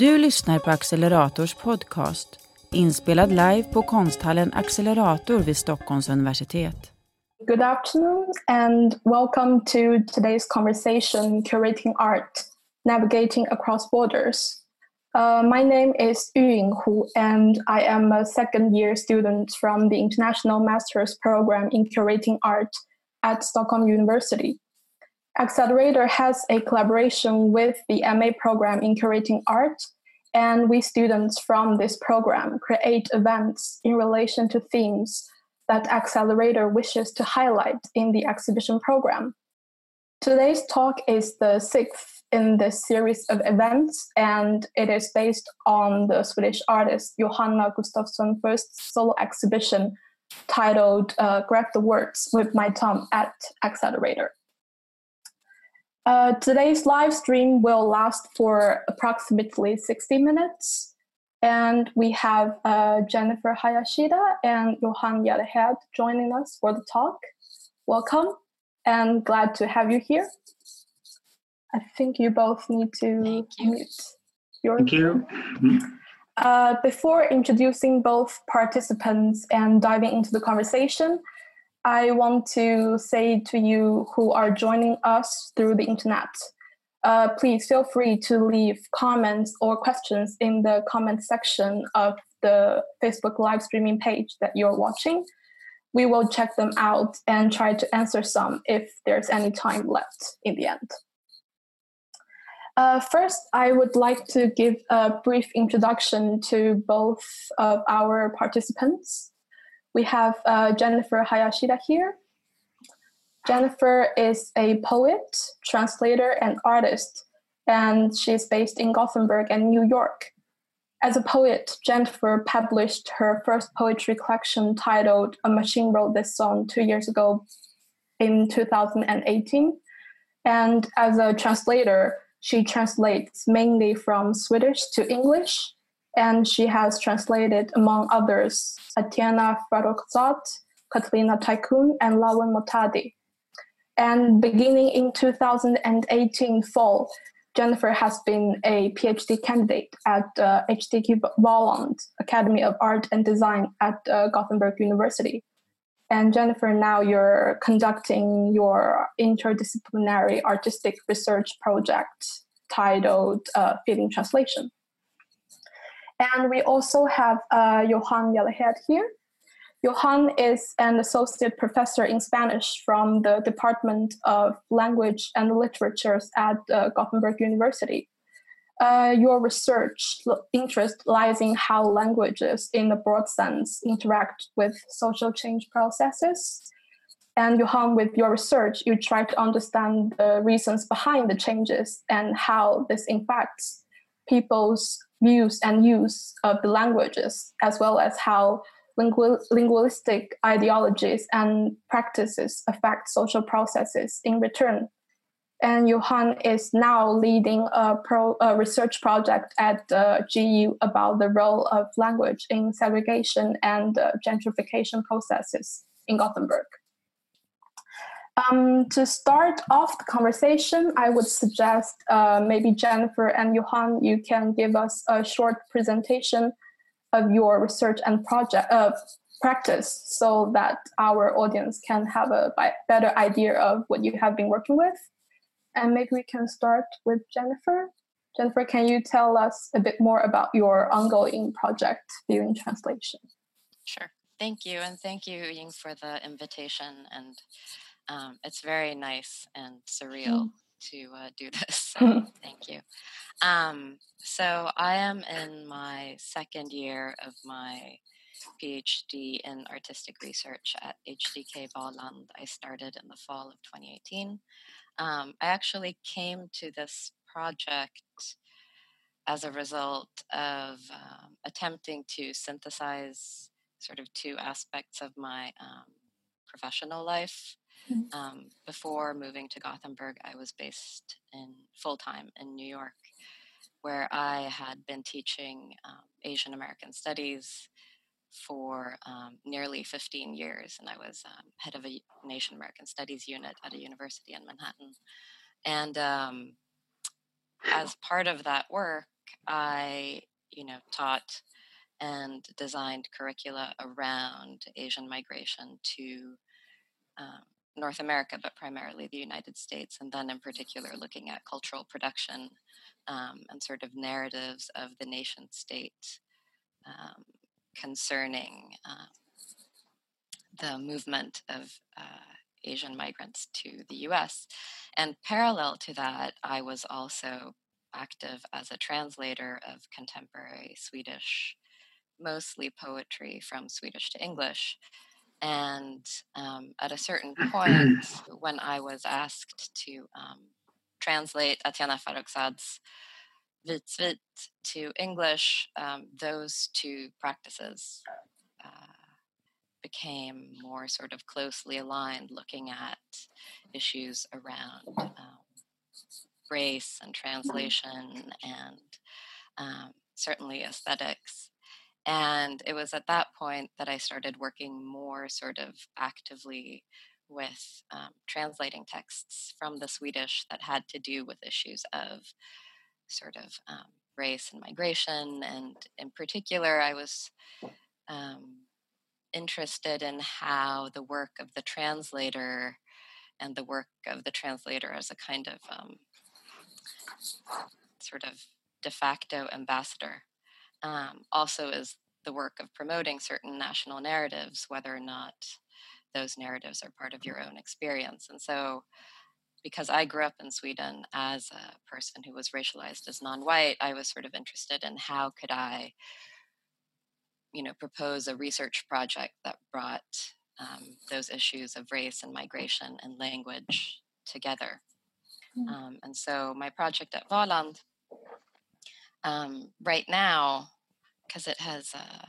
Du lyssnar på Accelerators podcast, inspelad live på konsthallen Accelerator vid Stockholms universitet. Good afternoon and welcome to today's conversation Curating Art, Navigating Across Borders. Uh, my name is Yuying Hu, and I am a second year student from the International Master's Program in Curating Art at Stockholm University. Accelerator has a collaboration with the MA program in curating art, and we students from this program create events in relation to themes that Accelerator wishes to highlight in the exhibition program. Today's talk is the sixth in this series of events, and it is based on the Swedish artist Johanna Gustafsson's first solo exhibition titled uh, Grab the Words with My Thumb at Accelerator. Uh, today's live stream will last for approximately 60 minutes. And we have uh, Jennifer Hayashida and Johan Järlehed joining us for the talk. Welcome and glad to have you here. I think you both need to mute your. Thank you. Uh, before introducing both participants and diving into the conversation, I want to say to you who are joining us through the internet, uh, please feel free to leave comments or questions in the comment section of the Facebook live streaming page that you're watching. We will check them out and try to answer some if there's any time left in the end. Uh, first, I would like to give a brief introduction to both of our participants. We have uh, Jennifer Hayashida here. Jennifer is a poet, translator, and artist, and she's based in Gothenburg and New York. As a poet, Jennifer published her first poetry collection titled A Machine Wrote This Song two years ago in 2018. And as a translator, she translates mainly from Swedish to English and she has translated, among others, Athena Farrokhzad, Katarina Taikon, and Lawen Mohtadi. And beginning in 2018 fall, Jennifer has been a PhD candidate at uh, HDK Valand Academy of Art and Design at uh, Gothenburg University. And Jennifer, now you're conducting your interdisciplinary artistic research project titled uh, Feeling Translation. And we also have uh, Johan Järlehed here. Johan is an associate professor in Spanish from the Department of Language and Literatures at uh, Gothenburg University. Uh, your research interest lies in how languages, in a broad sense, interact with social change processes. And Johan, with your research, you try to understand the reasons behind the changes and how this impacts people's views and use of the languages, as well as how lingu- linguistic ideologies and practices affect social processes in return. And Johan is now leading a, pro, a research project at uh, GU about the role of language in segregation and uh, gentrification processes in Gothenburg. Um, to start off the conversation, I would suggest uh, maybe Jennifer and Johan, you can give us a short presentation of your research and project uh, practice so that our audience can have a better idea of what you have been working with. And maybe we can start with Jennifer. Jennifer, can you tell us a bit more about your ongoing project, Feeling Translation? Sure. Thank you. And thank you, Ying, for the invitation and um, it's very nice and surreal mm. to uh, do this. So thank you. Um, so I am in my second year of my PhD in artistic research at HDK Valand. I started in the fall of 2018. Um, I actually came to this project as a result of um, attempting to synthesize sort of two aspects of my um, professional life. Mm-hmm. Um, before moving to Gothenburg, I was based in full time in New York, where I had been teaching um, Asian American studies for um, nearly 15 years, and I was um, head of a, an Asian American studies unit at a university in Manhattan. And um, as part of that work, I, you know, taught and designed curricula around Asian migration to um, North America, but primarily the United States, and then in particular looking at cultural production um, and sort of narratives of the nation state um, concerning uh, the movement of uh, Asian migrants to the US. And parallel to that, I was also active as a translator of contemporary Swedish, mostly poetry from Swedish to English. And um, at a certain point, when I was asked to um, translate Athena Farrokhzad's Vitsvit to English, um, those two practices uh, became more sort of closely aligned, looking at issues around um, race and translation and um, certainly aesthetics. And it was at that point that I started working more sort of actively with um, translating texts from the Swedish that had to do with issues of sort of um, race and migration. And in particular, I was um, interested in how the work of the translator and the work of the translator as a kind of um, sort of de facto ambassador um, also is the work of promoting certain national narratives, whether or not those narratives are part of your own experience. And so, because I grew up in Sweden as a person who was racialized as non-white, I was sort of interested in how could I you know, propose a research project that brought um, those issues of race and migration and language together. Mm. Um, and so my project at Valand, um, right now, because it has uh,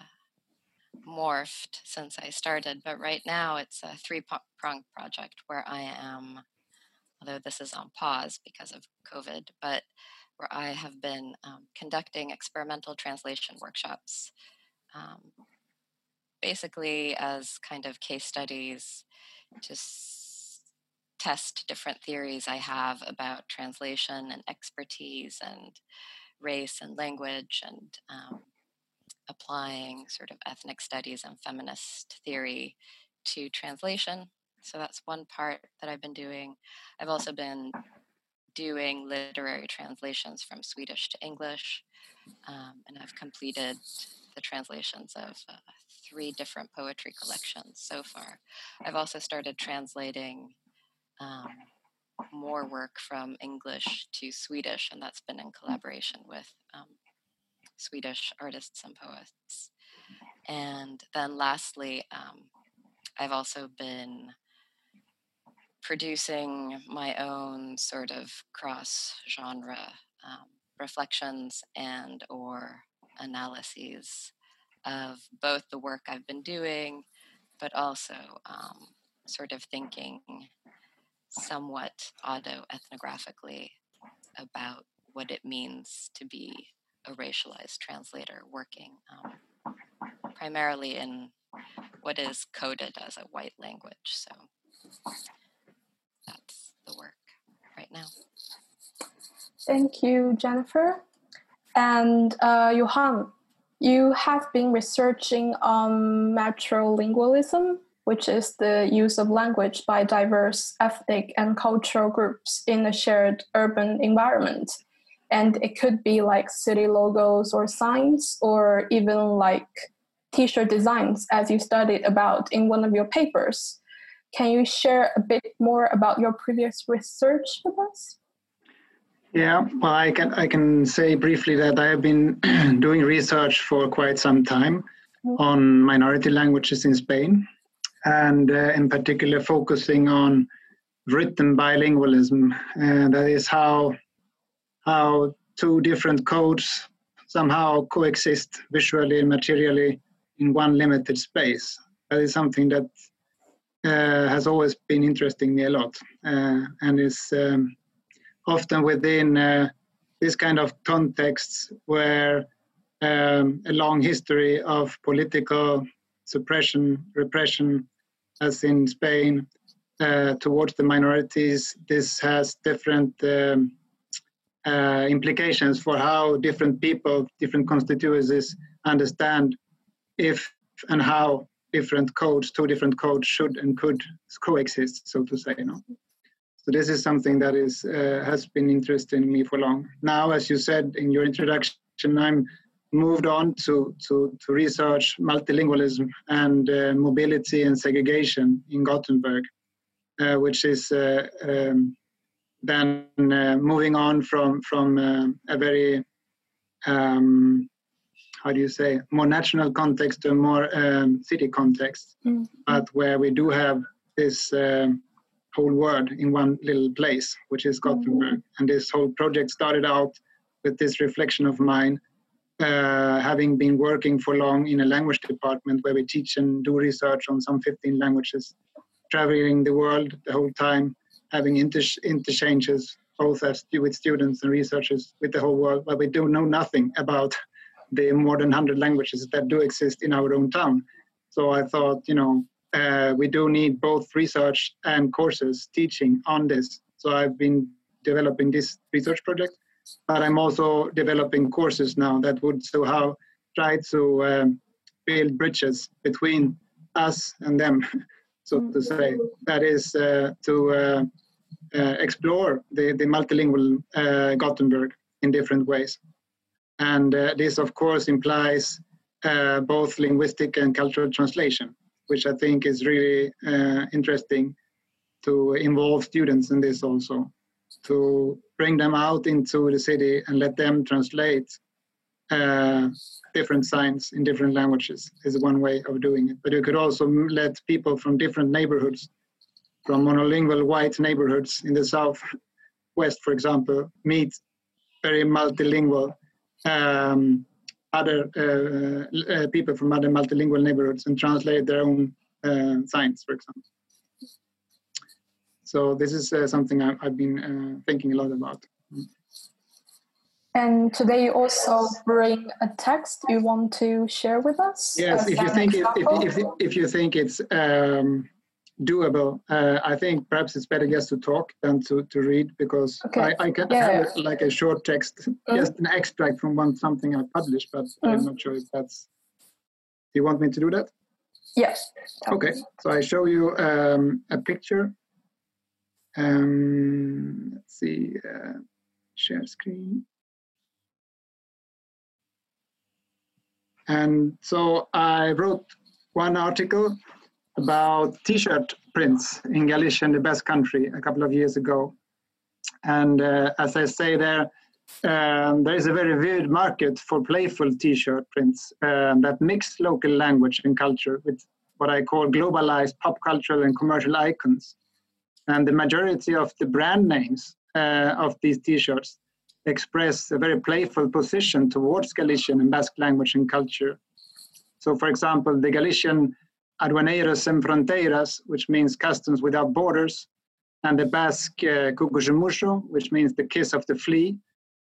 morphed since I started, but right now it's a three pronged project where I am, although this is on pause because of COVID, but where I have been um, conducting experimental translation workshops um, basically as kind of case studies to test different theories I have about translation and expertise and race and language and um, applying sort of ethnic studies and feminist theory to translation. So that's one part that I've been doing. I've also been doing literary translations from Swedish to English, um, and I've completed the translations of uh, three different poetry collections so far. I've also started translating um, more work from English to Swedish, and that's been in collaboration with um, Swedish artists and poets. And then lastly, um, I've also been producing my own sort of cross genre um, reflections and or analyses of both the work I've been doing, but also um, sort of thinking somewhat auto ethnographically about what it means to be a racialized translator working um, primarily in what is coded as a white language. So that's the work right now. Thank you, Jennifer. And uh, Johan, you have been researching on metrolingualism, which is the use of language by diverse ethnic and cultural groups in a shared urban environment. And it could be like city logos or signs, or even like t shirt designs, as you studied about in one of your papers. Can you share a bit more about your previous research with us? Yeah, well, I can I can say briefly that I have been doing research for quite some time mm-hmm. on minority languages in Spain, and uh, in particular focusing on written bilingualism. And that is how how two different codes somehow coexist visually and materially in one limited space. That is something that uh, has always been interesting me a lot, uh, and is um, often within uh, this kind of contexts where um, a long history of political suppression, repression, as in Spain, uh, towards the minorities, this has different um, uh, implications for how different people, different constituencies understand if and how different codes, two different codes should and could coexist, so to say. You know? So this is something that is uh, has been interesting me for long. Now, as you said in your introduction, I'm moved on to, to, to research multilingualism and uh, mobility and segregation in Gothenburg, uh, which is uh, um, then uh, moving on from, from uh, a very, um, how do you say, more national context to a more um, city context, mm-hmm. but where we do have this um, whole world in one little place, which is Gothenburg. Mm-hmm. And this whole project started out with this reflection of mine uh, having been working for long in a language department where we teach and do research on some 15 languages, traveling the world the whole time, having inter- interchanges both as with students and researchers with the whole world, but we do know nothing about the more than 100 languages that do exist in our own town. So I thought, you know, uh, we do need both research and courses teaching on this. So I've been developing this research project but I'm also developing courses now that would somehow try to um, build bridges between us and them, so to say. That is uh, to uh, uh, explore the, the multilingual uh, Gothenburg in different ways. And uh, this, of course, implies uh, both linguistic and cultural translation, which I think is really interesting to involve students in this also to bring them out into the city and let them translate uh, different signs in different languages is one way of doing it. But you could also let people from different neighborhoods, from monolingual white neighborhoods in the south west, for example, meet very multilingual um, other uh, uh, people from other multilingual neighborhoods and translate their own uh, signs, for example. So this is uh, something I, have been uh, thinking a lot about. And today you also bring a text you want to share with us. Yes, if you think it, if, if, if, you think it's um, doable, uh, I think perhaps it's better just to talk than to, to read because okay. I, I can yeah. have like a short text, mm. just an extract from one something I published, but mm. I'm not sure if that's. Do you want me to do that? Yes. Okay, so I show you um, a picture um, let's see, uh, share screen. And so I wrote one article about t-shirt prints in Galicia, the Basque country, a couple of years ago. And uh, as I say there, um, there is a very vivid market for playful t-shirt prints um, that mix local language and culture with what I call globalized pop cultural and commercial icons. And the majority of the brand names uh, of these t-shirts express a very playful position towards Galician and Basque language and culture. So for example, the Galician Aduaneiros sen Fronteiras, which means customs without borders, and the Basque uh, which means the kiss of the flea,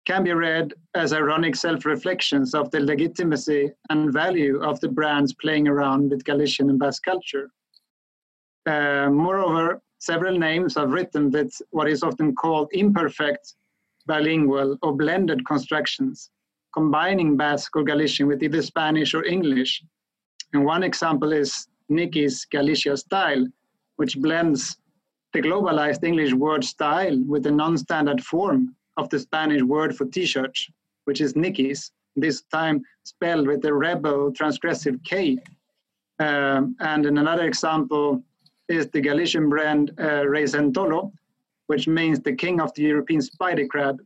can be read as ironic self-reflections of the legitimacy and value of the brands playing around with Galician and Basque culture. Uh, moreover, several names are written with what is often called imperfect bilingual or blended constructions, combining Basque or Galician with either Spanish or English. And one example is Nikki's Galicia style, which blends the globalized English word style with the non-standard form of the Spanish word for t-shirt, which is Nikki's, this time spelled with the rebel transgressive K. Um, and in another example, is the Galician brand uh, Rey Centolo, which means the king of the European spider crab.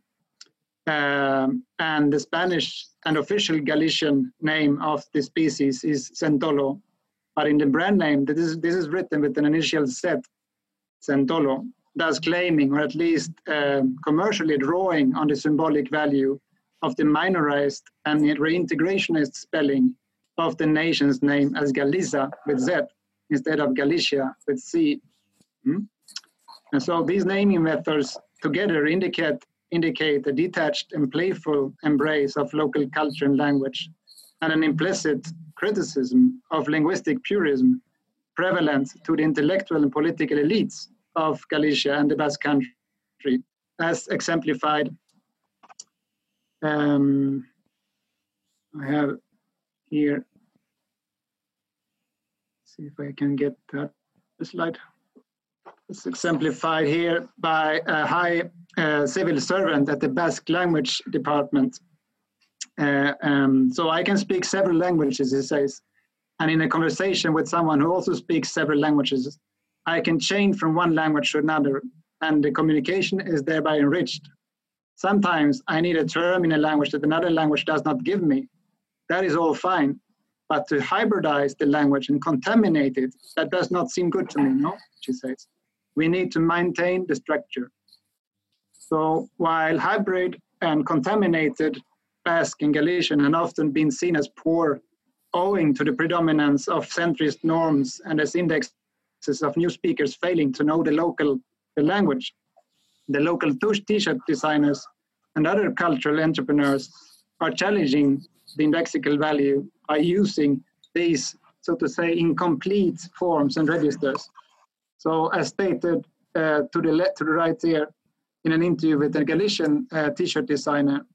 Um, and the Spanish and official Galician name of the species is Centolo. But in the brand name, this is, this is written with an initial Z, Zentolo, thus claiming, or at least um, commercially drawing on the symbolic value of the minorized and reintegrationist spelling of the nation's name as Galiza with Z instead of Galicia with C. Hmm? And so these naming methods together indicate, indicate a detached and playful embrace of local culture and language, and an implicit criticism of linguistic purism prevalent to the intellectual and political elites of Galicia and the Basque country, as exemplified Um, I have here, see if I can get that slide. It's exemplified here by a high uh, civil servant at the Basque language department. Uh, um, so I can speak several languages, he says. And in a conversation with someone who also speaks several languages, I can change from one language to another, and the communication is thereby enriched. Sometimes I need a term in a language that another language does not give me. That is all fine. But to hybridize the language and contaminate it, that does not seem good to me, no? She says. We need to maintain the structure. So while hybrid and contaminated Basque and Galician have often been seen as poor owing to the predominance of centrist norms and as indexes of new speakers failing to know the local the language. The local t-shirt designers and other cultural entrepreneurs are challenging the indexical value by using these, so to say, incomplete forms and registers. So as stated uh, to, the to the right here, in an interview with a Galician uh, t-shirt designer,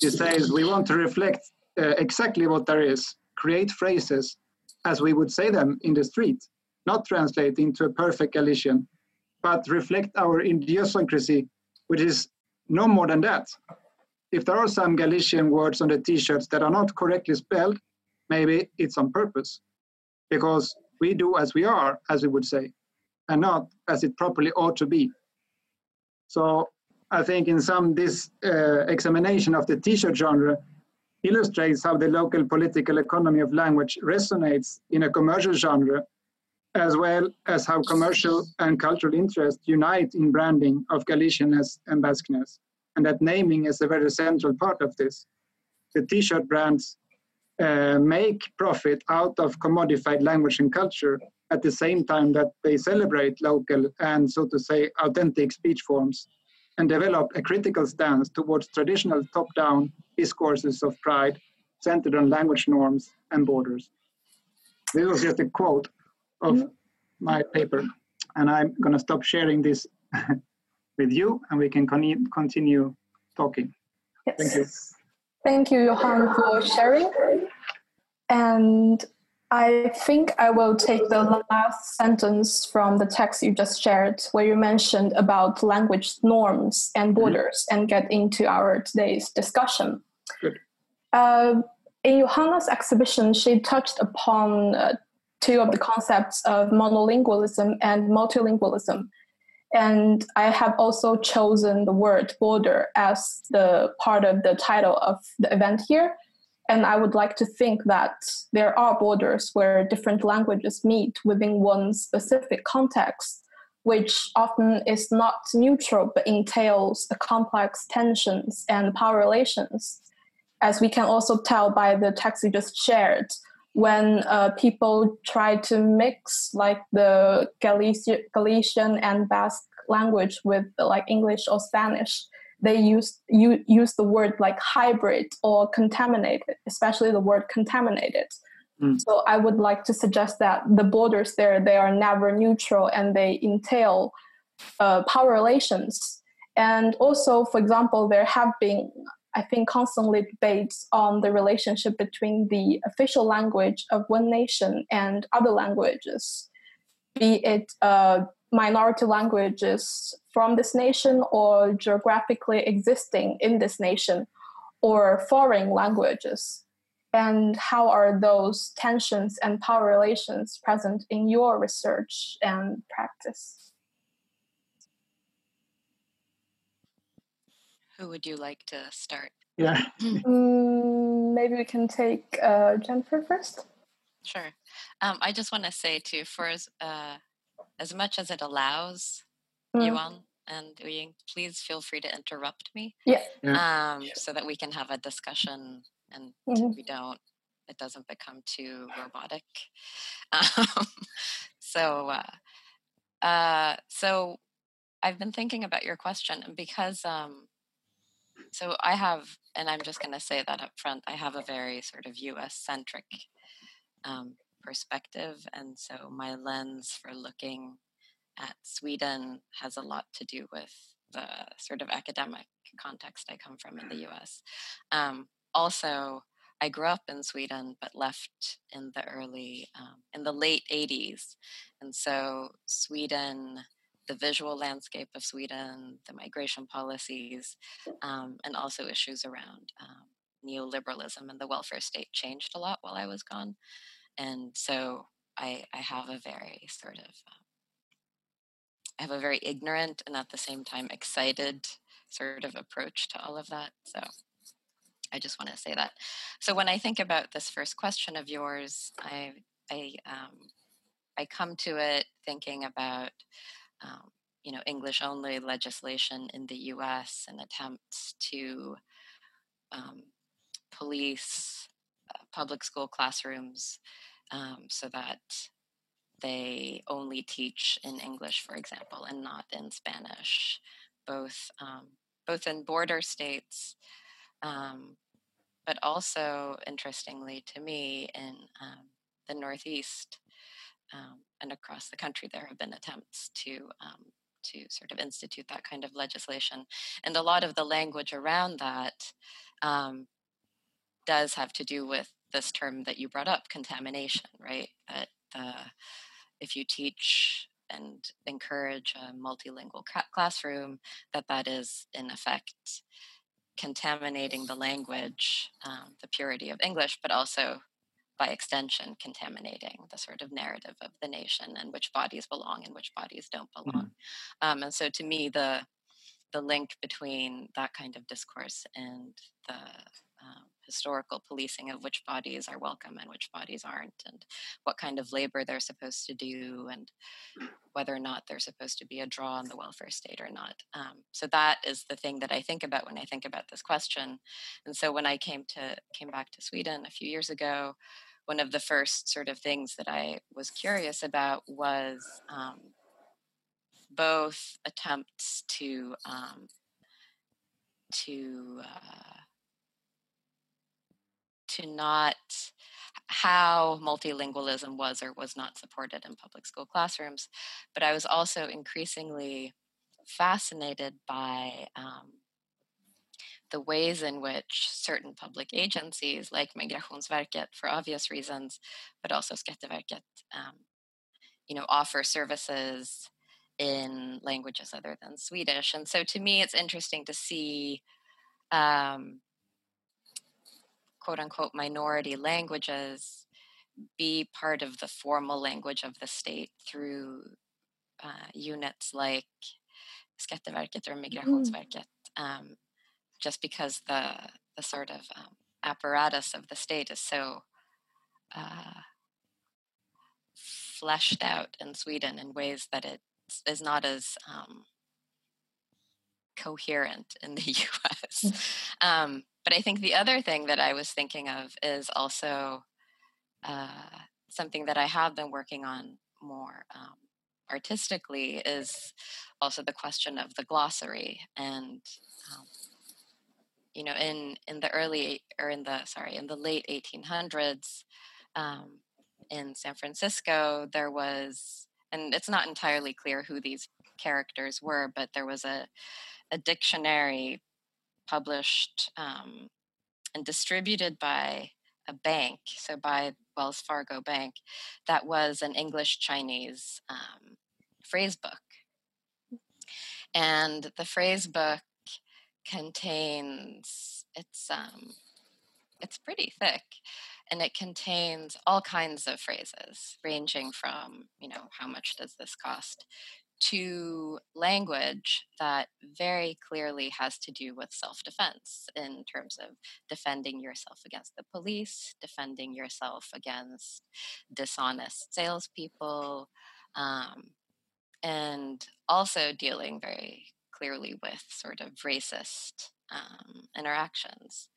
he says, we want to reflect uh, exactly what there is, create phrases as we would say them in the street, not translate into a perfect Galician, but reflect our idiosyncrasy, which is no more than that. If there are some Galician words on the t-shirts that are not correctly spelled, maybe it's on purpose, because we do as we are, as we would say, and not as it properly ought to be. So I think in some this uh, examination of the t-shirt genre illustrates how the local political economy of language resonates in a commercial genre, as well as how commercial and cultural interests unite in branding of Galicianness and Basqueness, and that naming is a very central part of this. The t-shirt brands uh, make profit out of commodified language and culture at the same time that they celebrate local and, so to say, authentic speech forms and develop a critical stance towards traditional top-down discourses of pride centered on language norms and borders. This was just a quote of mm-hmm. my paper, and I'm going to stop sharing this with you, and we can con- continue talking. Yes. Thank you. Thank you, Johan, for sharing. And I think I will take the last sentence from the text you just shared, where you mentioned about language norms and mm-hmm. borders, mm-hmm. and get into our today's discussion. Good. Uh, in Johanna's exhibition, she touched upon uh, two of the concepts of monolingualism and multilingualism. And I have also chosen the word border as the part of the title of the event here and I would like to think that there are borders where different languages meet within one specific context, which often is not neutral but entails complex tensions and power relations. As we can also tell by the text you just shared, when uh, people try to mix like the Galician and Basque language with like English or Spanish, they use you use the word like hybrid or contaminated, especially the word contaminated. Mm. So I would like to suggest that the borders there they are never neutral and they entail uh, power relations. And also, for example, there have been I think constantly debates on the relationship between the official language of one nation and other languages, be it uh, minority languages from this nation or geographically existing in this nation or foreign languages? And how are those tensions and power relations present in your research and practice? Who would you like to start? Yeah. mm, maybe we can take uh, Jennifer first. Sure. Um, I just want to say too, for uh, as much as it allows mm. Yuan and Yuying, please feel free to interrupt me. Yeah. Um, so that we can have a discussion and mm-hmm. we don't it doesn't become too robotic. Um, so uh, uh, so I've been thinking about your question and because um, so I have and I'm just gonna say that up front, I have a very sort of US centric um, perspective. And so my lens for looking at Sweden has a lot to do with the sort of academic context I come from in the US. Um, also, I grew up in Sweden, but left in the early, um, in the late 80s. And so, Sweden, the visual landscape of Sweden, the migration policies, um, and also issues around um, neoliberalism and the welfare state changed a lot while I was gone. And so, I, I have a very sort of um, I have a very ignorant and at the same time excited sort of approach to all of that. So I just want to say that. So when I think about this first question of yours, I I um, I come to it thinking about um, you know English only legislation in the U.S. and attempts to um, police public school classrooms um, so that they only teach in English, for example, and not in Spanish, both um, both in border states, um, but also interestingly to me in um, the Northeast um, and across the country, there have been attempts to um, to sort of institute that kind of legislation, and a lot of the language around that does have to do with this term that you brought up, contamination, right? That the if you teach and encourage a multilingual classroom, that that is in effect contaminating the language, um, the purity of English, but also by extension contaminating the sort of narrative of the nation and which bodies belong and which bodies don't belong. Mm-hmm. Um, and so to me, the the link between that kind of discourse and the historical policing of which bodies are welcome and which bodies aren't, and what kind of labor they're supposed to do, and whether or not they're supposed to be a draw on the welfare state or not. Um, so that is the thing that I think about when I think about this question. And so when I came to came back to Sweden a few years ago, one of the first sort of things that I was curious about was um, both attempts to um, to uh, to not how multilingualism was or was not supported in public school classrooms. But I was also increasingly fascinated by um, the ways in which certain public agencies, like Migrationsverket for obvious reasons, but also Skatteverket, um, you know, offer services in languages other than Swedish. And so to me, it's interesting to see um, quote unquote minority languages be part of the formal language of the state through uh, units like Skatteverket or. Migrationsverket, mm. um, just because the the sort of um, apparatus of the state is so uh, fleshed out in Sweden in ways that it is not as um, coherent in the U.S. Mm. But I think the other thing that I was thinking of is also uh, something that I have been working on more um, artistically is also the question of the glossary and um, you know in in the early or in the sorry in the late 1800s um, in San Francisco there was and it's not entirely clear who these characters were but there was a a dictionary published um, and distributed by a bank, so by Wells Fargo Bank, that was an English Chinese um, phrase book. And the phrase book contains it's um, it's pretty thick, and it contains all kinds of phrases, ranging from you know how much does this cost to language that very clearly has to do with self defense in terms of defending yourself against the police, defending yourself against dishonest salespeople, um, and also dealing very clearly with sort of racist um, interactions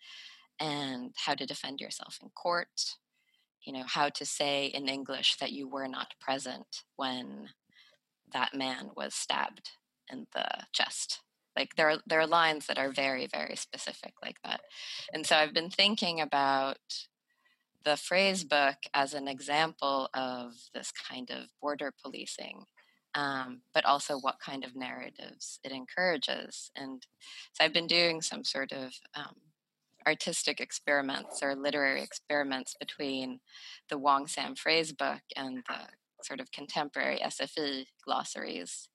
and how to defend yourself in court. You know, how to say in English that you were not present when that man was stabbed in the chest like there are there are lines that are very very specific like that and so i've been thinking about the phrase book as an example of this kind of border policing um, but also what kind of narratives it encourages. And so I've been doing some sort of um, artistic experiments or literary experiments between the Wong Sam phrase book and the sort of contemporary SFI glossaries,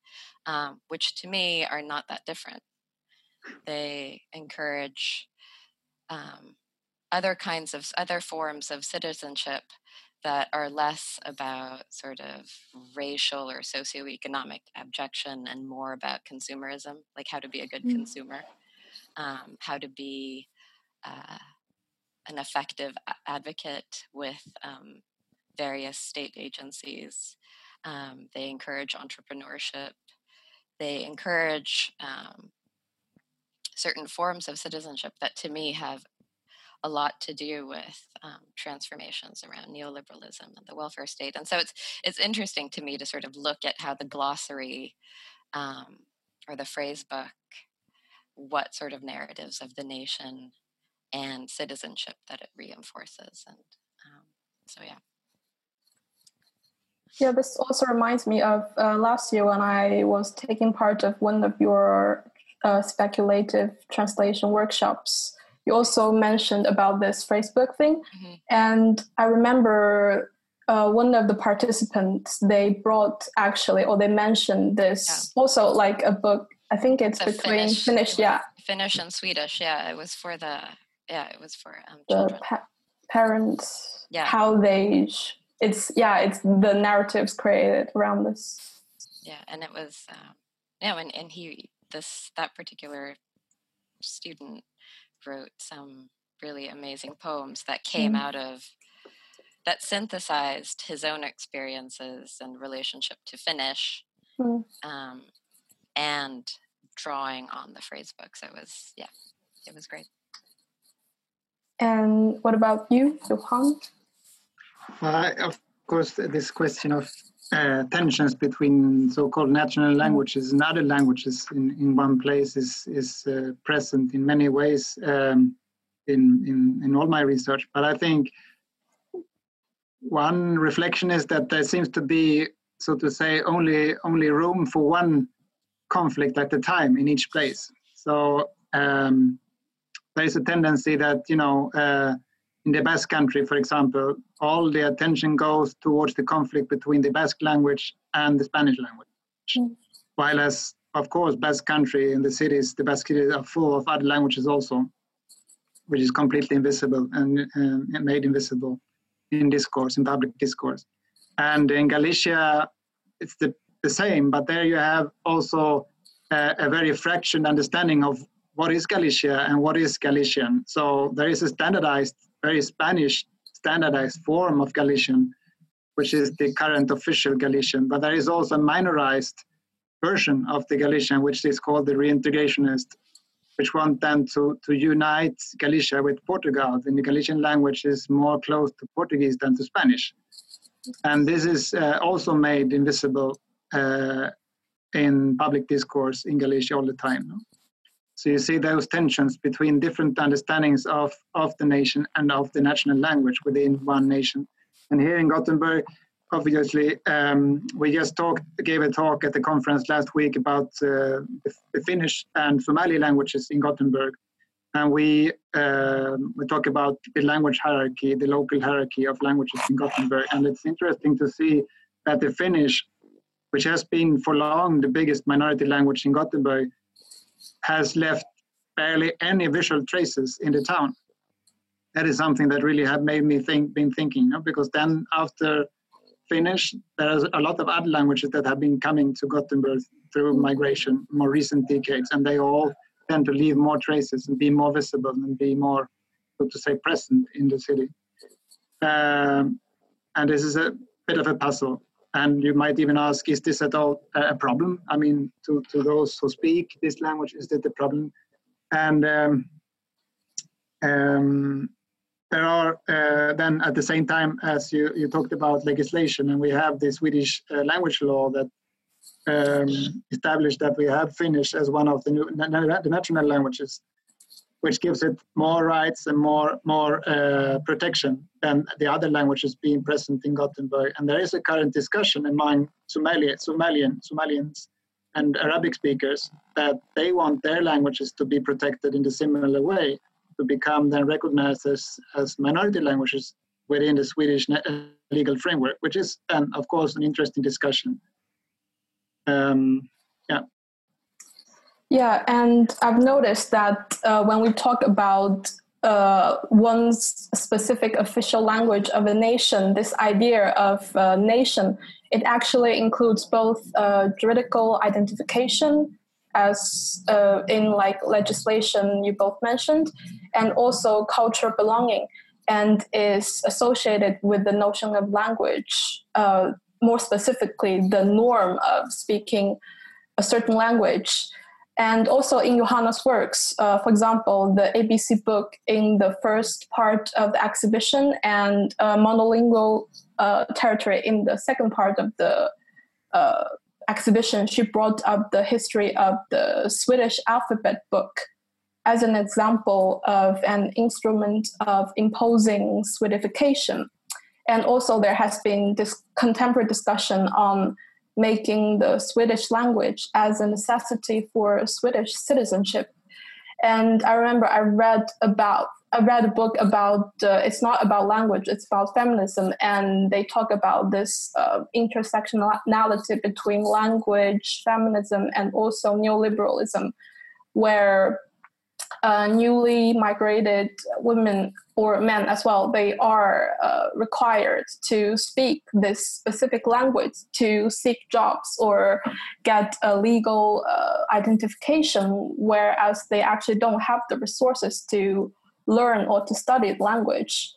um, which to me are not that different. They encourage um, other kinds of other forms of citizenship that are less about sort of racial or socioeconomic abjection and more about consumerism, like how to be a good mm. consumer, um, how to be uh, an effective advocate with um, various state agencies. Um, they encourage entrepreneurship. They encourage um, certain forms of citizenship that to me have a lot to do with um, transformations around neoliberalism and the welfare state. And so it's it's interesting to me to sort of look at how the glossary um, or the phrase book, what sort of narratives of the nation and citizenship that it reinforces. And um, so, yeah. Yeah, this also reminds me of uh, last year when I was taking part of one of your uh, speculative translation workshops you also mentioned about this phrase book thing, mm-hmm. and I remember uh, one of the participants they brought actually, or they mentioned this yeah. also like a book. I think it's, it's between Finnish, Finnish, yeah, Finnish and Swedish. Yeah, it was for the yeah, it was for um, the pa- parents. Yeah, how they. Sh- it's yeah, it's the narratives created around this. Yeah, and it was um, yeah, and and he this that particular student wrote some really amazing poems that came mm. out of that synthesized his own experiences and relationship to Finnish mm. um, and drawing on the phrase book. So it was, yeah, it was great. And what about you, Johan? Uh, of course, this question of uh, tensions between so-called national languages and other languages in, in one place is is uh, present in many ways um, in, in in all my research. But I think one reflection is that there seems to be, so to say, only only room for one conflict at a time in each place. So um, there is a tendency that you know. Uh, in the Basque country, for example, all the attention goes towards the conflict between the Basque language and the Spanish language. Mm. While as, of course, Basque country in the cities, the Basque cities are full of other languages also, which is completely invisible and uh, made invisible in discourse, in public discourse. And in Galicia, it's the, the same, but there you have also a, a very fractured understanding of what is Galicia and what is Galician. So there is a standardized very Spanish standardized form of Galician, which is the current official Galician. But there is also a minorized version of the Galician, which is called the reintegrationist, which want then to, to unite Galicia with Portugal. And the Galician language is more close to Portuguese than to Spanish. And this is uh, also made invisible uh, in public discourse in Galicia all the time. No? So you see those tensions between different understandings of, of the nation and of the national language within one nation. And here in Gothenburg, obviously, um, we just talked, gave a talk at the conference last week about uh, the, Finnish and Somali languages in Gothenburg. And we, uh, we talk about the language hierarchy, the local hierarchy of languages in Gothenburg. And it's interesting to see that the Finnish, which has been for long the biggest minority language in Gothenburg, has left barely any visual traces in the town. That is something that really have made me think, been thinking, you know, because then after Finnish, there's a lot of other languages that have been coming to Gothenburg through migration more recent decades, and they all tend to leave more traces and be more visible and be more, so to say, present in the city. Um, and this is a bit of a puzzle. And you might even ask, is this at all a problem? I mean, to, to those who speak this language, is that the problem? And um, um, there are uh, then at the same time as you, you talked about legislation, and we have the Swedish uh, language law that um, established that we have Finnish as one of the, new, the national languages. Which gives it more rights and more more uh, protection than the other languages being present in Gothenburg. And there is a current discussion among Somali, Somalian, Somalians and Arabic speakers that they want their languages to be protected in a similar way to become then recognized as, as minority languages within the Swedish legal framework, which is, then, of course, an interesting discussion. Um, yeah. Yeah, and I've noticed that uh, when we talk about uh, one's specific official language of a nation, this idea of uh, nation, it actually includes both uh, juridical identification, as uh, in like legislation you both mentioned, and also cultural belonging, and is associated with the notion of language. Uh, more specifically, the norm of speaking a certain language and also in Johanna's works, uh, for example, the ABC book in the first part of the exhibition and uh, monolingual uh, territory in the second part of the uh, exhibition, she brought up the history of the Swedish alphabet book as an example of an instrument of imposing Swedification. And also, there has been this contemporary discussion on making the Swedish language as a necessity for Swedish citizenship. And I remember I read about I read a book about uh, it's not about language, it's about feminism, and they talk about this uh, intersectionality between language, feminism, and also neoliberalism, where uh, newly migrated women or men as well, they are uh, required to speak this specific language to seek jobs or get a legal uh, identification, whereas they actually don't have the resources to learn or to study the language.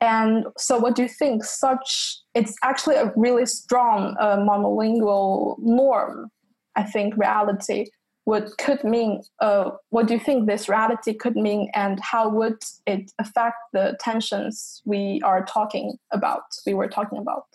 And so, what do you think? Such it's actually a really strong uh, monolingual norm. I think reality what could mean uh, what do you think this reality could mean and how would it affect the tensions we are talking about we were talking about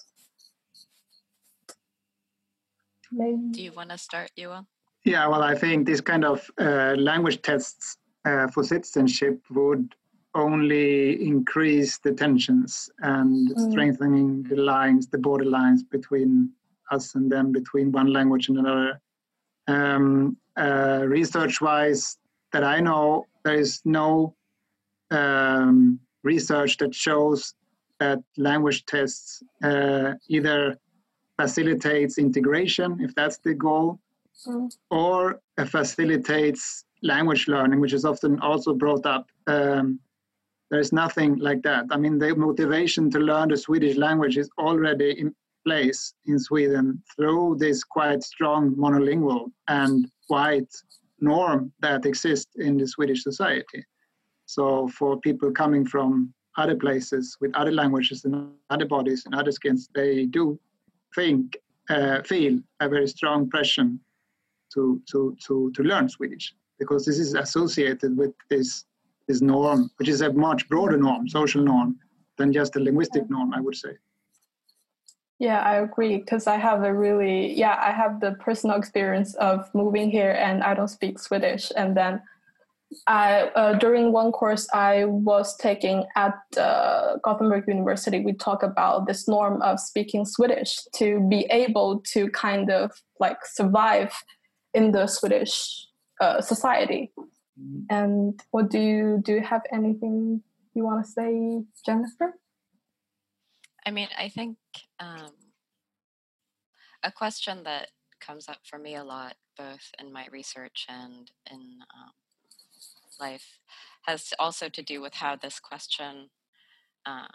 Maybe. do you want to start Johan? yeah well i think this kind of uh, language tests uh, for citizenship would only increase the tensions and mm. strengthening the lines the border lines between us and them between one language and another um, uh, research wise that I know, there is no um, research that shows that language tests uh, either facilitates integration, if that's the goal, mm. or facilitates language learning, which is often also brought up. Um, there's nothing like that. I mean, the motivation to learn the Swedish language is already in place in Sweden through this quite strong monolingual and white norm that exists in the Swedish society. So for people coming from other places with other languages and other bodies and other skins, they do think, uh, feel a very strong pressure to, to, to, to learn Swedish because this is associated with this, this norm, which is a much broader norm, social norm, than just a linguistic norm, I would say. Yeah, I agree because I have a really yeah I have the personal experience of moving here and I don't speak Swedish and then I uh, during one course I was taking at uh, Gothenburg University we talk about this norm of speaking Swedish to be able to kind of like survive in the Swedish uh, society. Mm-hmm. And what do you do? You have anything you want to say, Jennifer? I mean, I think um, a question that comes up for me a lot, both in my research and in um, life, has also to do with how this question um,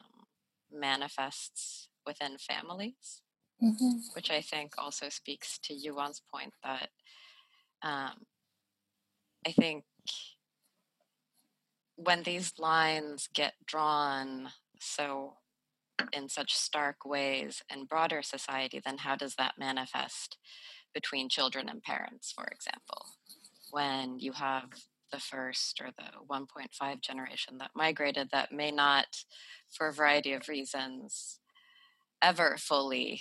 manifests within families, mm-hmm. which I think also speaks to Johan's point that um, I think when these lines get drawn so in such stark ways in broader society, then how does that manifest between children and parents, for example? When you have the first or the 1.5 generation that migrated that may not, for a variety of reasons, ever fully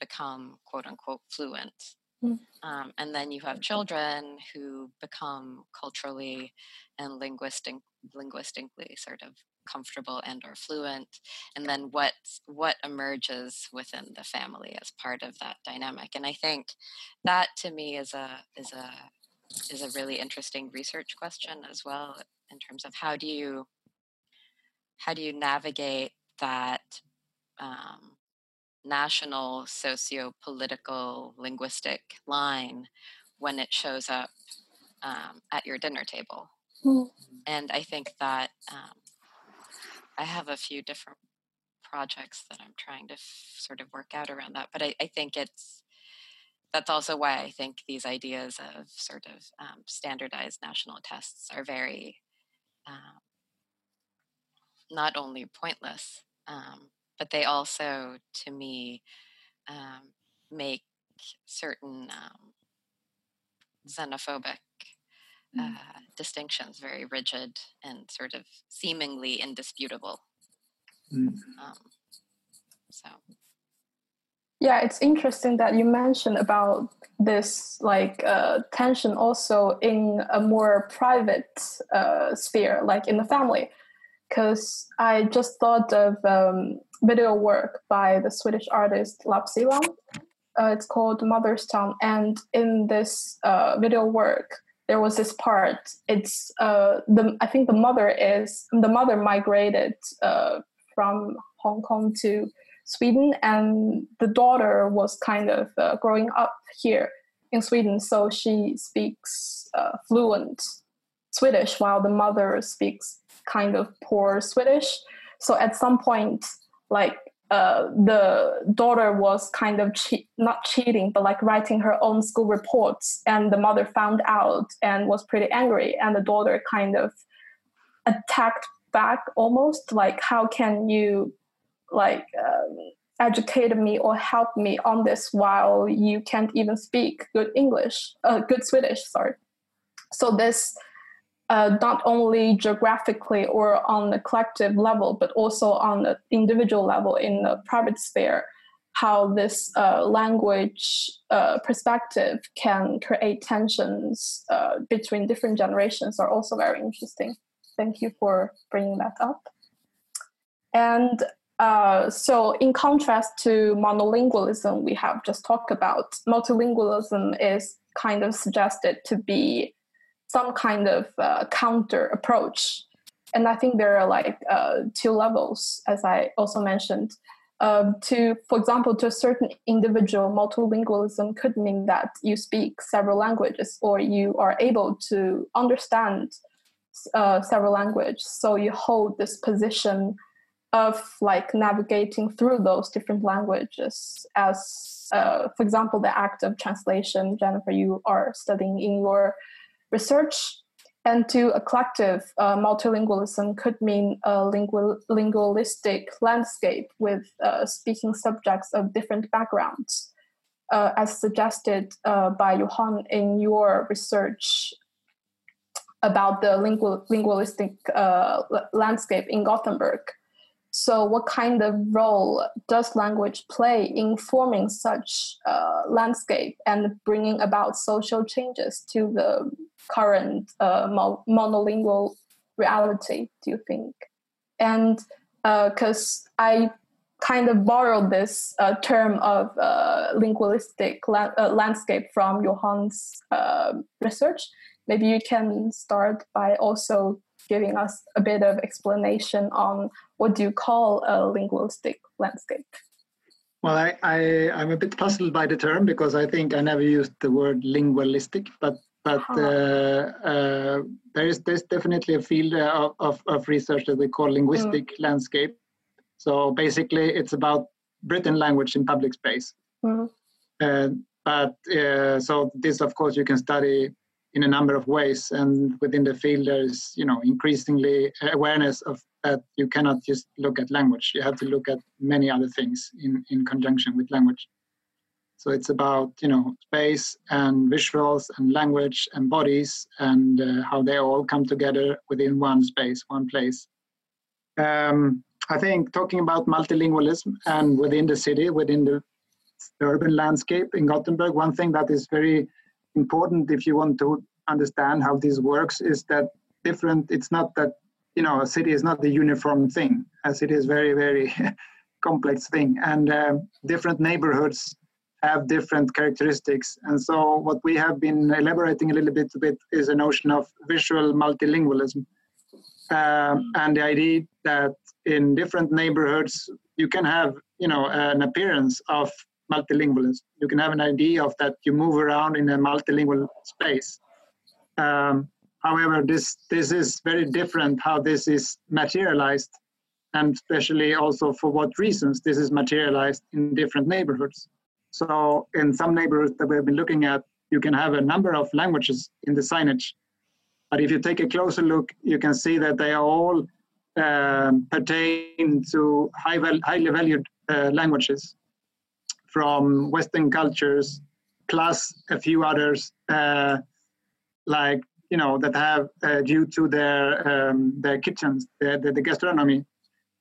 become quote unquote fluent Mm. Um, and then you have children who become culturally and linguistic, linguistically sort of comfortable and or fluent and then what what emerges within the family as part of that dynamic and i think that to me is a is a is a really interesting research question as well in terms of how do you how do you navigate that um, national socio-political linguistic line when it shows up um, at your dinner table mm. and i think that um, I have a few different projects that I'm trying to f- sort of work out around that. But I, I, think it's that's also why I think these ideas of sort of um, standardized national tests are very um, not only pointless, um, but they also, to me, um, make certain um, xenophobic Mm. uh, distinctions, very rigid and sort of seemingly indisputable. Mm. Um, so. Yeah, it's interesting that you mentioned about this like uh, tension also in a more private uh, sphere, like in the family. Because I just thought of um, video work by the Swedish artist Lap-See Lam. Uh, it's called Mother's Tongue, and in this uh, video work, there was this part. It's uh, the I think the mother is the mother migrated uh, from Hong Kong to Sweden, and the daughter was kind of uh, growing up here in Sweden, so she speaks uh, fluent Swedish, while the mother speaks kind of poor Swedish. So at some point, like uh, the daughter was kind of che- not cheating, but like writing her own school reports, and the mother found out and was pretty angry, and the daughter kind of attacked back almost like how can you like um, educate me or help me on this while you can't even speak good english uh, good swedish sorry. So this uh, not only geographically or on the collective level, but also on the individual level in the private sphere, how this uh, language uh, perspective can create tensions uh, between different generations are also very interesting. Thank you for bringing that up. And uh, so, in contrast to monolingualism, we have just talked about, multilingualism is kind of suggested to be some kind of uh, counter approach. And I think there are like uh, two levels, as I also mentioned. Uh, to, for example, to a certain individual, multilingualism could mean that you speak several languages or you are able to understand uh, several languages. So you hold this position of like navigating through those different languages as, uh, for example, the act of translation. Jennifer, you are studying in your research and to a collective uh, multilingualism could mean a lingu- linguistic landscape with uh, speaking subjects of different backgrounds, uh, as suggested uh, by Johan in your research about the lingu- linguistic uh, landscape in Gothenburg. So, what kind of role does language play in forming such uh, landscape and bringing about social changes to the current uh, monolingual reality? Do you think? And because uh, I kind of borrowed this uh, term of uh, linguistic la- uh, landscape from Johan's research, maybe you can start by also giving us a bit of explanation on what do you call a linguistic landscape? Well, I, I, am a bit puzzled by the term because I think I never used the word linguistic, but but uh, uh, there is there's definitely a field uh, of, of research that we call linguistic mm. landscape. So basically, it's about written language in public space. Mm. Uh, but uh, so this, of course, you can study in a number of ways and within the field there's you know increasingly awareness of that you cannot just look at language you have to look at many other things in in conjunction with language so it's about you know space and visuals and language and bodies and uh, how they all come together within one space one place um, i think talking about multilingualism and within the city within the urban landscape in Gothenburg. One thing that is very important if you want to understand how this works is that different. It's not that you know a city is not the uniform thing, as it is very very complex thing, and uh, different neighborhoods have different characteristics. And so what we have been elaborating a little bit, a bit is a notion of visual multilingualism. Um, and the idea that in different neighborhoods you can have you know an appearance of multilingualism you can have an idea of that you move around in a multilingual space. Um, however this this is very different how this is materialized and especially also for what reasons this is materialized in different neighborhoods. So in some neighborhoods that we've been looking at you can have a number of languages in the signage. But if you take a closer look, you can see that they are all um, pertain to high val- highly valued uh, languages from Western cultures, plus a few others, uh, like you know that have uh, due to their um, their kitchens, the, the, the, gastronomy,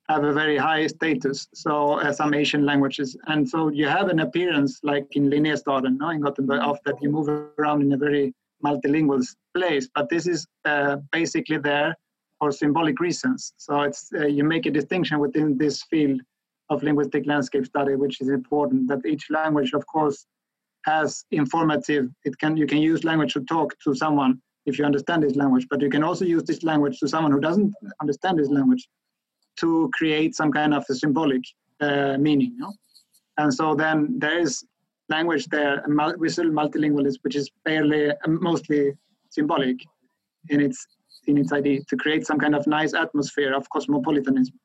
have a very high status. So uh, some Asian languages, and so you have an appearance like in Linnéstaden, no, in Gothenburg, of that you move around in a very multilingual place, but this is uh, basically there for symbolic reasons. So it's uh, you make a distinction within this field of linguistic landscape study, which is important. That each language, of course, has informative. It can you can use language to talk to someone if you understand this language, but you can also use this language to someone who doesn't understand this language to create some kind of a symbolic uh, meaning. You know? And so then there is language there, visual multilingualism, which is fairly um, mostly symbolic in its in its idea to create some kind of nice atmosphere of cosmopolitanism.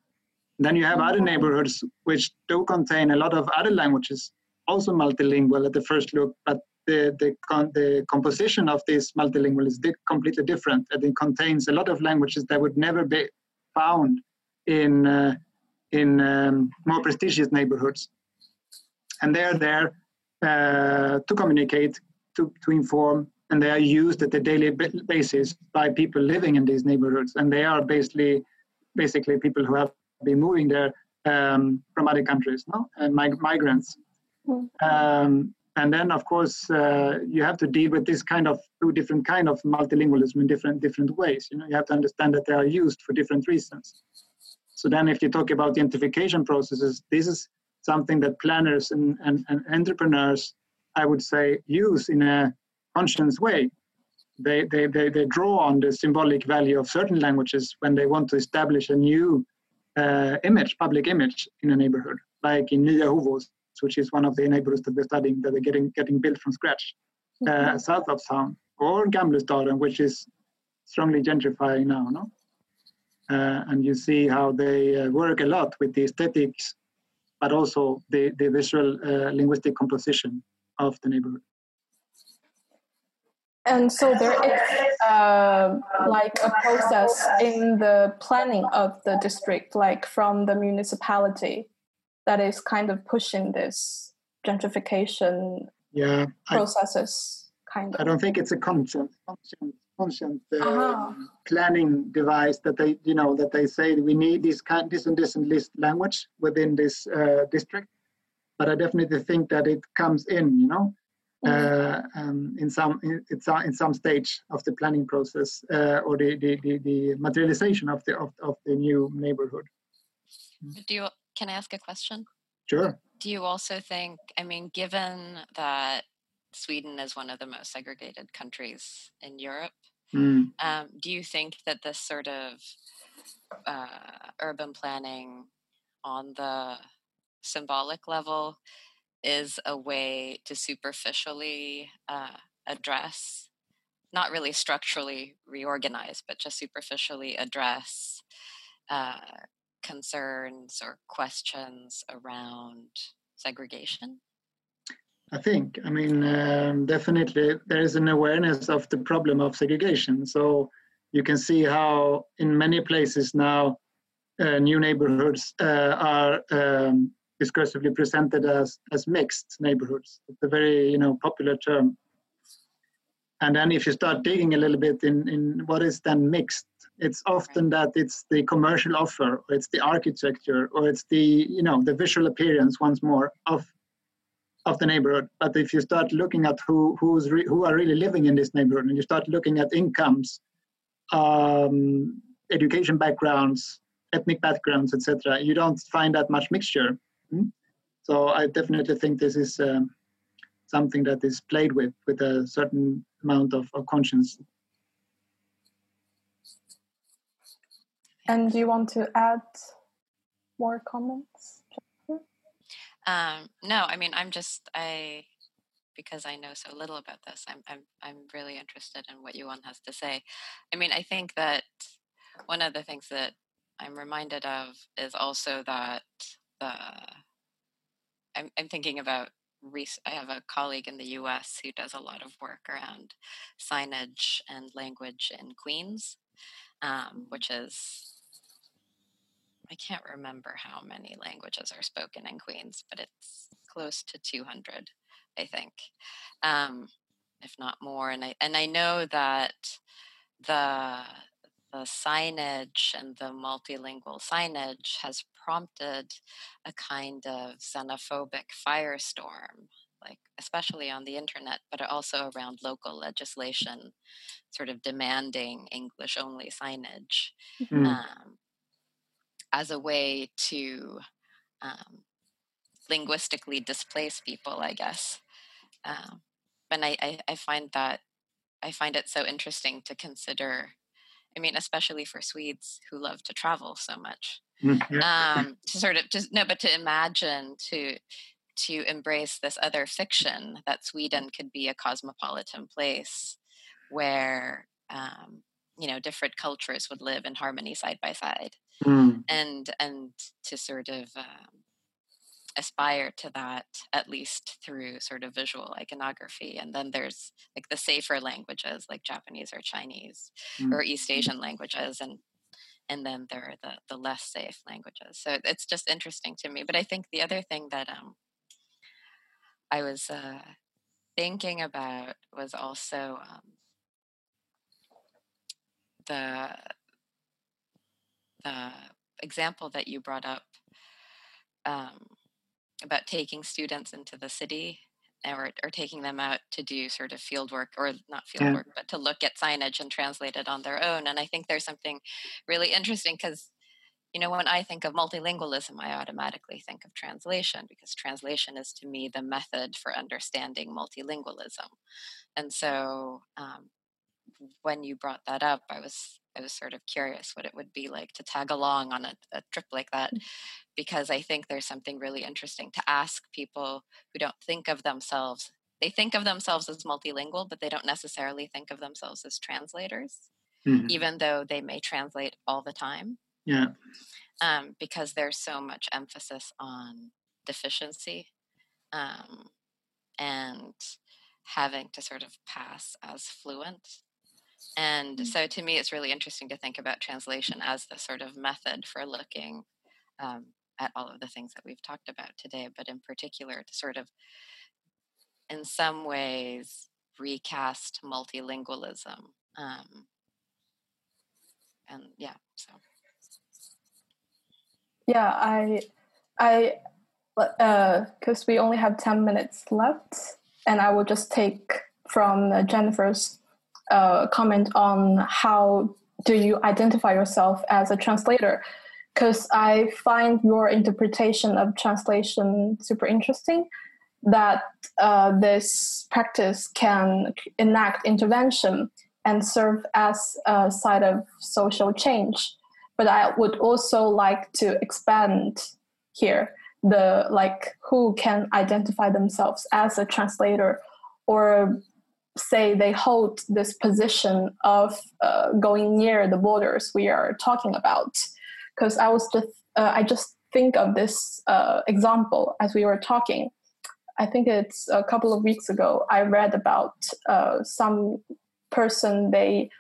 Then you have other neighborhoods which do contain a lot of other languages, also multilingual at the first look, but the, the, the composition of this multilingual is completely different. And it contains a lot of languages that would never be found in, uh, in um, more prestigious neighborhoods. And they're there uh, to communicate, to, to inform, and they are used at a daily basis by people living in these neighborhoods. And they are basically, basically people who have been moving there um, from other countries, no, and mig- migrants. Mm. Um, and then, of course, uh, you have to deal with this kind of two different kind of multilingualism in different different ways. You know, you have to understand that they are used for different reasons. So then, if you talk about identification processes, this is something that planners and, and, and entrepreneurs, I would say, use in a conscious way. They, they, they, they draw on the symbolic value of certain languages when they want to establish a new uh, image, public image in a neighborhood, like in Nya Hovås, which is one of the neighborhoods that we're studying that are getting, getting built from scratch, uh, mm-hmm. south of town, or Gamlestaden, which is strongly gentrifying now. No? Uh, and you see how they uh, work a lot with the aesthetics but also the, the visual uh, linguistic composition of the neighborhood. And so there is uh, like a process in the planning of the district, like from the municipality, that is kind of pushing this gentrification yeah, processes. I, kind of. I don't think it's a conscious, conscious uh, uh-huh. planning device that they you know that they say we need this kind this and this and list language within this uh, district but i definitely think that it comes in you know. Uh, um, in some in, in some stage of the planning process uh, or the, the, the, the, materialization of the of, of the new neighborhood do you can i ask a question sure do you also think i mean given that Sweden is one of the most segregated countries in Europe. Mm. Um, do you think that this sort of uh, urban planning on the symbolic level is a way to superficially uh, address, not really structurally reorganize, but just superficially address uh, concerns or questions around segregation? I think. I mean, um, definitely there is an awareness of the problem of segregation. So you can see how in many places now uh, new neighborhoods uh, are um, discursively presented as, as mixed neighborhoods. It's a very you know popular term. And then if you start digging a little bit in, in what is then mixed, it's often that it's the commercial offer, or it's the architecture, or it's the you know the visual appearance once more of of the neighborhood. But if you start looking at who who's re, who are really living in this neighborhood, and you start looking at incomes, um, education backgrounds, ethnic backgrounds, etc., you don't find that much mixture. So I definitely think this is um, something that is played with with a certain amount of, of conscience. And do you want to add more comments? Um, no, I mean, I'm just I because I know so little about this. I'm I'm I'm really interested in what Johan has to say. I mean, I think that one of the things that I'm reminded of is also that the I'm I'm thinking about I have a colleague in the U.S. who does a lot of work around signage and language in Queens, um, which is I can't remember how many languages are spoken in Queens, but it's close to 200, I think, um, if not more. And I and I know that the the signage and the multilingual signage has prompted a kind of xenophobic firestorm, like especially on the internet, but also around local legislation, sort of demanding English only signage. Mm-hmm. Um, as a way to um, linguistically displace people, I guess. Um, and I, I, I find that I find it so interesting to consider. I mean, especially for Swedes who love to travel so much, mm, um, to sort of just no, but to imagine to to embrace this other fiction that Sweden could be a cosmopolitan place where um, you know different cultures would live in harmony side by side. Mm. and and to sort of um, aspire to that at least through sort of visual iconography and then there's like the safer languages like japanese or chinese mm. or east asian languages and and then there are the the less safe languages so it's just interesting to me but i think the other thing that um i was uh thinking about was also um the the example that you brought up um, about taking students into the city or, or taking them out to do sort of field work or not field yeah. work but to look at signage and translate it on their own and i think there's something really interesting because you know when i think of multilingualism i automatically think of translation because translation is to me the method for understanding multilingualism and so um, when you brought that up, I was I was sort of curious what it would be like to tag along on a, a, trip like that, mm. because I think there's something really interesting to ask people who don't think of themselves. They think of themselves as multilingual, but they don't necessarily think of themselves as translators, mm-hmm. even though they may translate all the time. Yeah. Um, because there's so much emphasis on deficiency um, and having to sort of pass as fluent and mm. so to me, it's really interesting to think about translation as the sort of method for looking um, at all of the things that we've talked about today, but in particular to sort of, in some ways, recast multilingualism. Um, and yeah, so. Yeah, I, I, because uh, we only have 10 minutes left, and I will just take from uh, Jennifer's uh, comment on how do you identify yourself as a translator? Because i find your interpretation of translation super interesting that uh, this practice can enact intervention and serve as a side of social change. But i would also like to expand here the like who can identify themselves as a translator or say they hold this position of uh, going near the borders we are talking about. Because i was just uh, i just think of this uh, example as we were talking. I think it's a couple of weeks ago i read about uh, some person they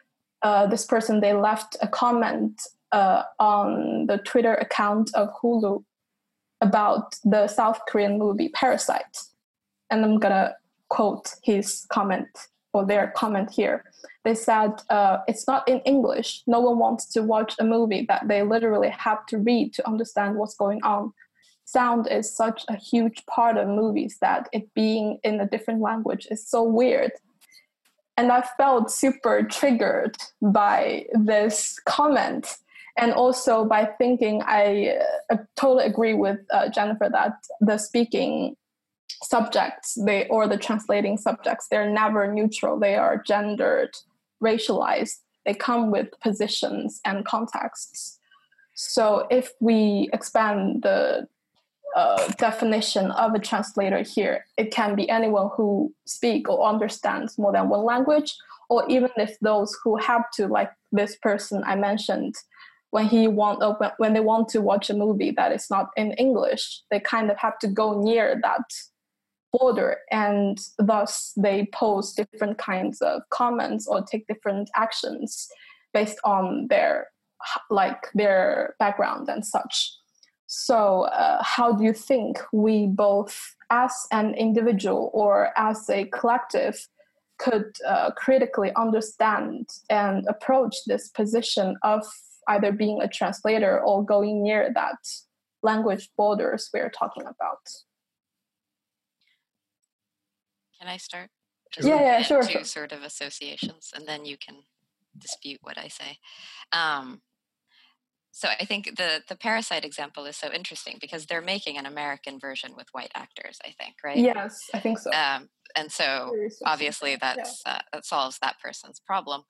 uh, this person they left a comment uh, on the twitter account of hulu about the south korean movie parasite. And i'm gonna quote his comment or their comment here. They said uh, it's not in English. No one wants to watch a movie that they literally have to read to understand what's going on. sound is such a huge part of movies that it being in a different language is so weird. And I felt super triggered by this comment. And also by thinking, I uh, totally agree with uh, Jennifer that the speaking subjects they or the translating subjects they're never neutral they are gendered racialized. They come with positions and contexts. So if we expand the uh, definition of a translator here it can be anyone who speak or understands more than one language or even if those who have to like this person i mentioned when he want uh, when they want to watch a movie that is not in english they kind of have to go near that border and thus they pose different kinds of comments or take different actions based on their like their background and such. So uh, how do you think we both as an individual or as a collective could uh, critically understand and approach this position of either being a translator or going near that language borders we're talking about can I start? Just yeah, yeah, sure. Two sort of associations, and then you can dispute what I say. Um, so I think the the parasite example is so interesting because they're making an American version with white actors. I think, right? Yes, I think so. Um, and so obviously that's yeah. uh, that solves that person's problem.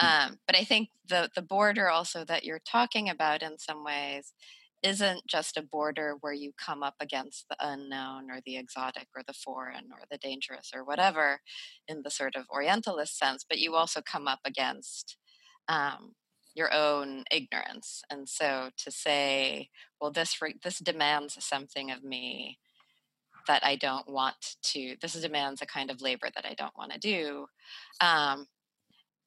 Mm. Um, but I think the the border also that you're talking about in some ways isn't just a border where you come up against the unknown or the exotic or the foreign or the dangerous or whatever in the sort of Orientalist sense, but you also come up against um, your own ignorance. And so to say, well, this this demands something of me that I don't want to. This demands a kind of labor that I don't want to do. Um,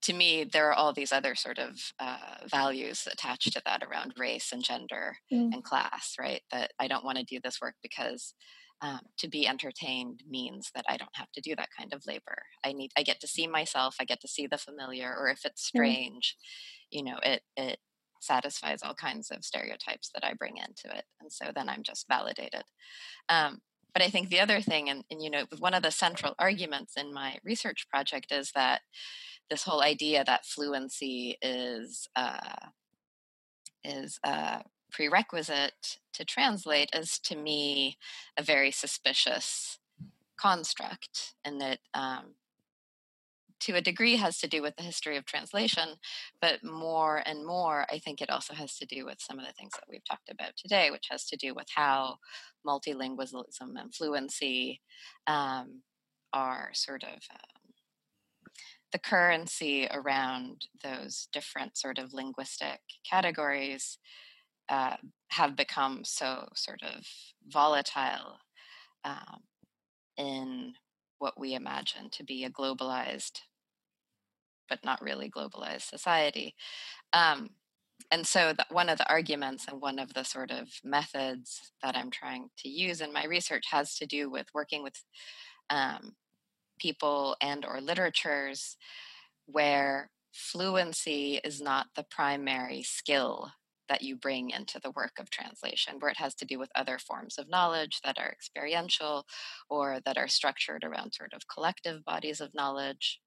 to me, there are all these other sort of uh, values attached to that around race and gender mm. and class, right? That I don't want to do this work because um, to be entertained means that I don't have to do that kind of labor. I need, I get to see myself, I get to see the familiar, or if it's mm. strange, mm. you know, it it satisfies all kinds of stereotypes that I bring into it, and so then I'm just validated. Um, but I think the other thing, and, and you know, one of the central arguments in my research project is that this whole idea that fluency is uh, is a prerequisite to translate is to me a very suspicious construct, and that um, to a degree has to do with the history of translation, but more and more, I think it also has to do with some of the things that we've talked about today, which has to do with how multilingualism and fluency um, are sort of um, the currency around those different sort of linguistic categories uh, have become so sort of volatile um, in what we imagine to be a globalized but not really globalized society. Um, and so the, one of the arguments and one of the sort of methods that i'm trying to use in my research has to do with working with um, people and or literatures where fluency is not the primary skill that you bring into the work of translation, where it has to do with other forms of knowledge that are experiential or that are structured around sort of collective bodies of knowledge.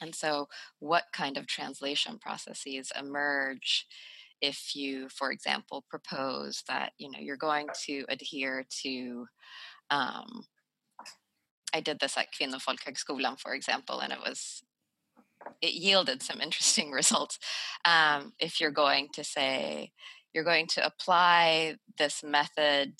And so, what kind of translation processes emerge if you, for example, propose that you know you're going to adhere to um, I did this at Kvinnofolkhögskolan, for example, and it was it yielded some interesting results. Um, if you're going to say you're going to apply this method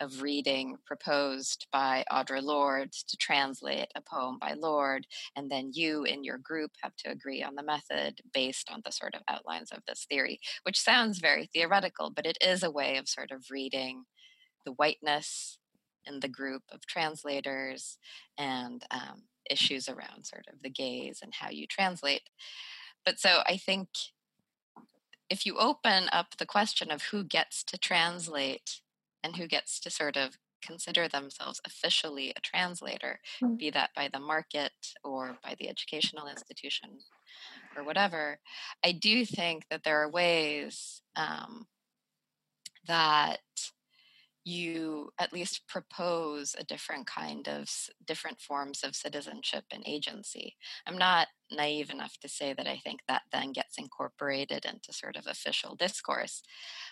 of reading proposed by Audre Lorde to translate a poem by Lorde, and then you and your group have to agree on the method based on the sort of outlines of this theory, which sounds very theoretical, but it is a way of sort of reading the whiteness in the group of translators and um, issues around sort of the gaze and how you translate. But so I think if you open up the question of who gets to translate and who gets to sort of consider themselves officially a translator, mm-hmm. be that by the market or by the educational institution or whatever, I do think that there are ways um, that you at least propose a different kind of different forms of citizenship and agency. I'm not naive enough to say that I think that then gets incorporated into sort of official discourse,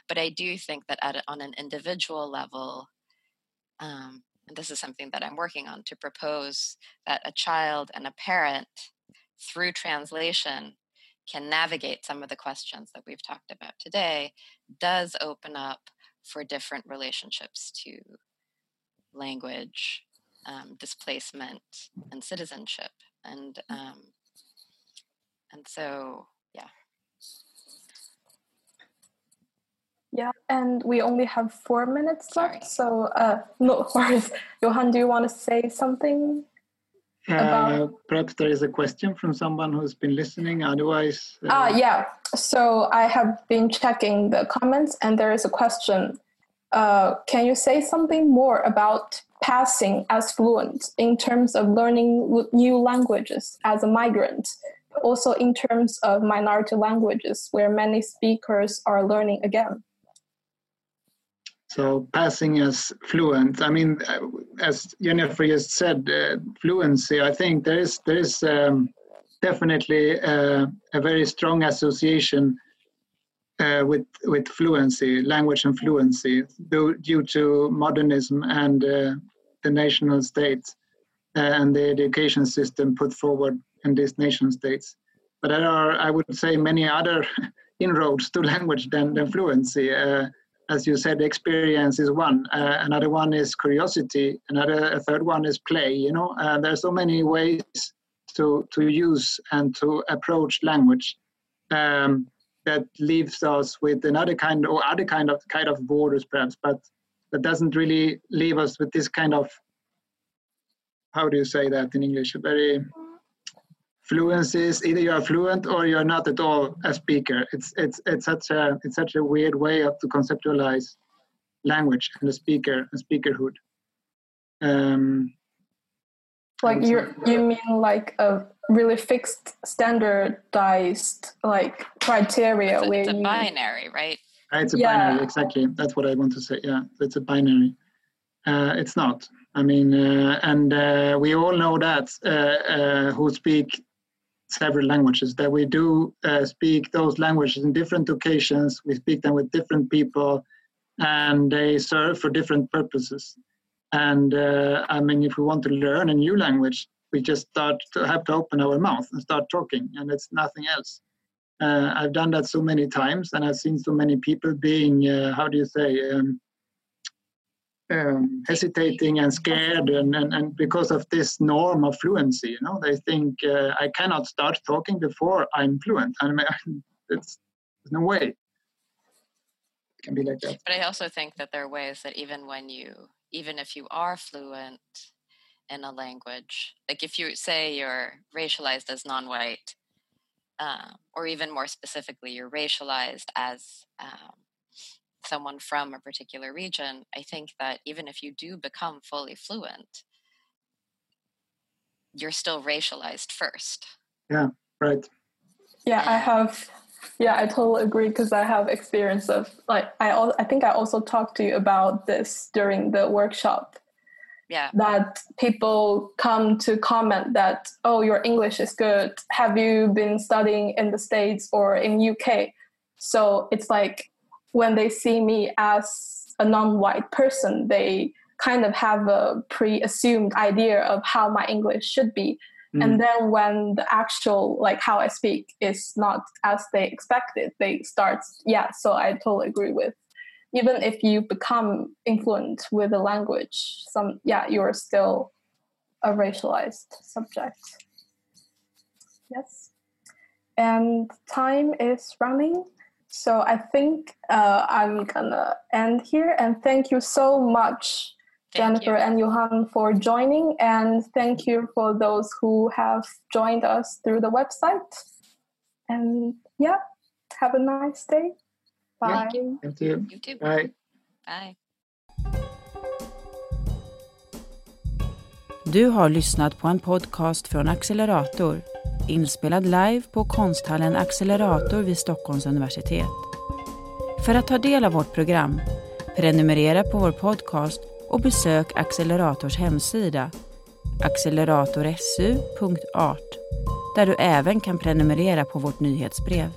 but I do think that at, on an individual level, um, and this is something that I'm working on to propose that a child and a parent through translation can navigate some of the questions that we've talked about today does open up for different relationships to language, um, displacement, and citizenship. And mm. um, and so, yeah. Yeah, and we only have four minutes Sorry. left. So, uh, no worries. Johan, do you want to say something? Uh, perhaps there is a question from someone who's been listening. Otherwise, uh, uh, yeah. So I have been checking the comments, and there is a question. Uh, can you say something more about passing as fluent in terms of learning new languages as a migrant? Also, in terms of minority languages, where many speakers are learning again. So passing as fluent. I mean, uh, as Jennifer just said, uh, fluency. I think there is there is um, definitely uh, a very strong association uh, with with fluency, language and fluency, due, due to modernism and uh, the national states uh, and the education system put forward in these nation states. But there are, I would say, many other inroads to language than, than fluency as you said, experience is one. Uh, another one is curiosity. Another, a third one is play. You know, uh, there are so many ways to to use and to approach language um, that leaves us with another kind or other kind of kind of borders, perhaps, but that doesn't really leave us with this kind of how do you say that in English? A very fluencies either you are fluent or you're not at all a speaker. It's it's it's such a it's such a weird way of to conceptualize language and the speaker and speakerhood. Um like you you mean like a really fixed standardized like criteria it's, where it's a you... binary right? It's a yeah. binary exactly. That's what i want to say. Yeah it's a binary. Uh, it's not. I mean, uh, and uh, we all know that uh, uh who speak several languages that we do uh, speak those languages in different occasions. We speak them with different people and they serve for different purposes. And uh, i mean if we want to learn a new language we just start to have to open our mouth and start talking and it's nothing else. Uh, i've done that so many times and i've seen so many people being uh, how do you say um, um, hesitating and scared and, and, and because of this norm of fluency you know they think uh, i cannot start talking before i'm fluent. I mean, it's there's no way. It can be like that. But i also think that there are ways that even when you even if you are fluent in a language like if you say you're racialized as non-white um, or even more specifically you're racialized as um, someone from a particular region, I think that even if you do become fully fluent, you're still racialized first. Yeah, right. Yeah, I have. Yeah, I totally agree because I have experience of like I al- I think I also talked to you about this during the workshop. Yeah. That people come to comment that oh your English is good. Have you been studying in the States or in UK? So it's like when they see me as a non-white person, they kind of have a pre-assumed idea of how my English should be. Mm. And then when the actual like how I speak is not as they expected, they start yeah. So I totally agree with. Even if you become influent with the language, some yeah, you're still a racialized subject. Yes. And time is running. So I think uh, I'm gonna end here and thank you so much, thank Jennifer you. and Johan, for joining, and thank you for those who have joined us through the website. And yeah, have a nice day. Bye. Thank you. Thank you. you too. Bye. Bye. Du har lyssnat på en podcast från Accelerator inspelad live på konsthallen Accelerator vid Stockholms universitet. För att ta del av vårt program, Prenumerera på vår podcast och besök Accelerators hemsida acceleratorsu.art där du även kan prenumerera på vårt nyhetsbrev.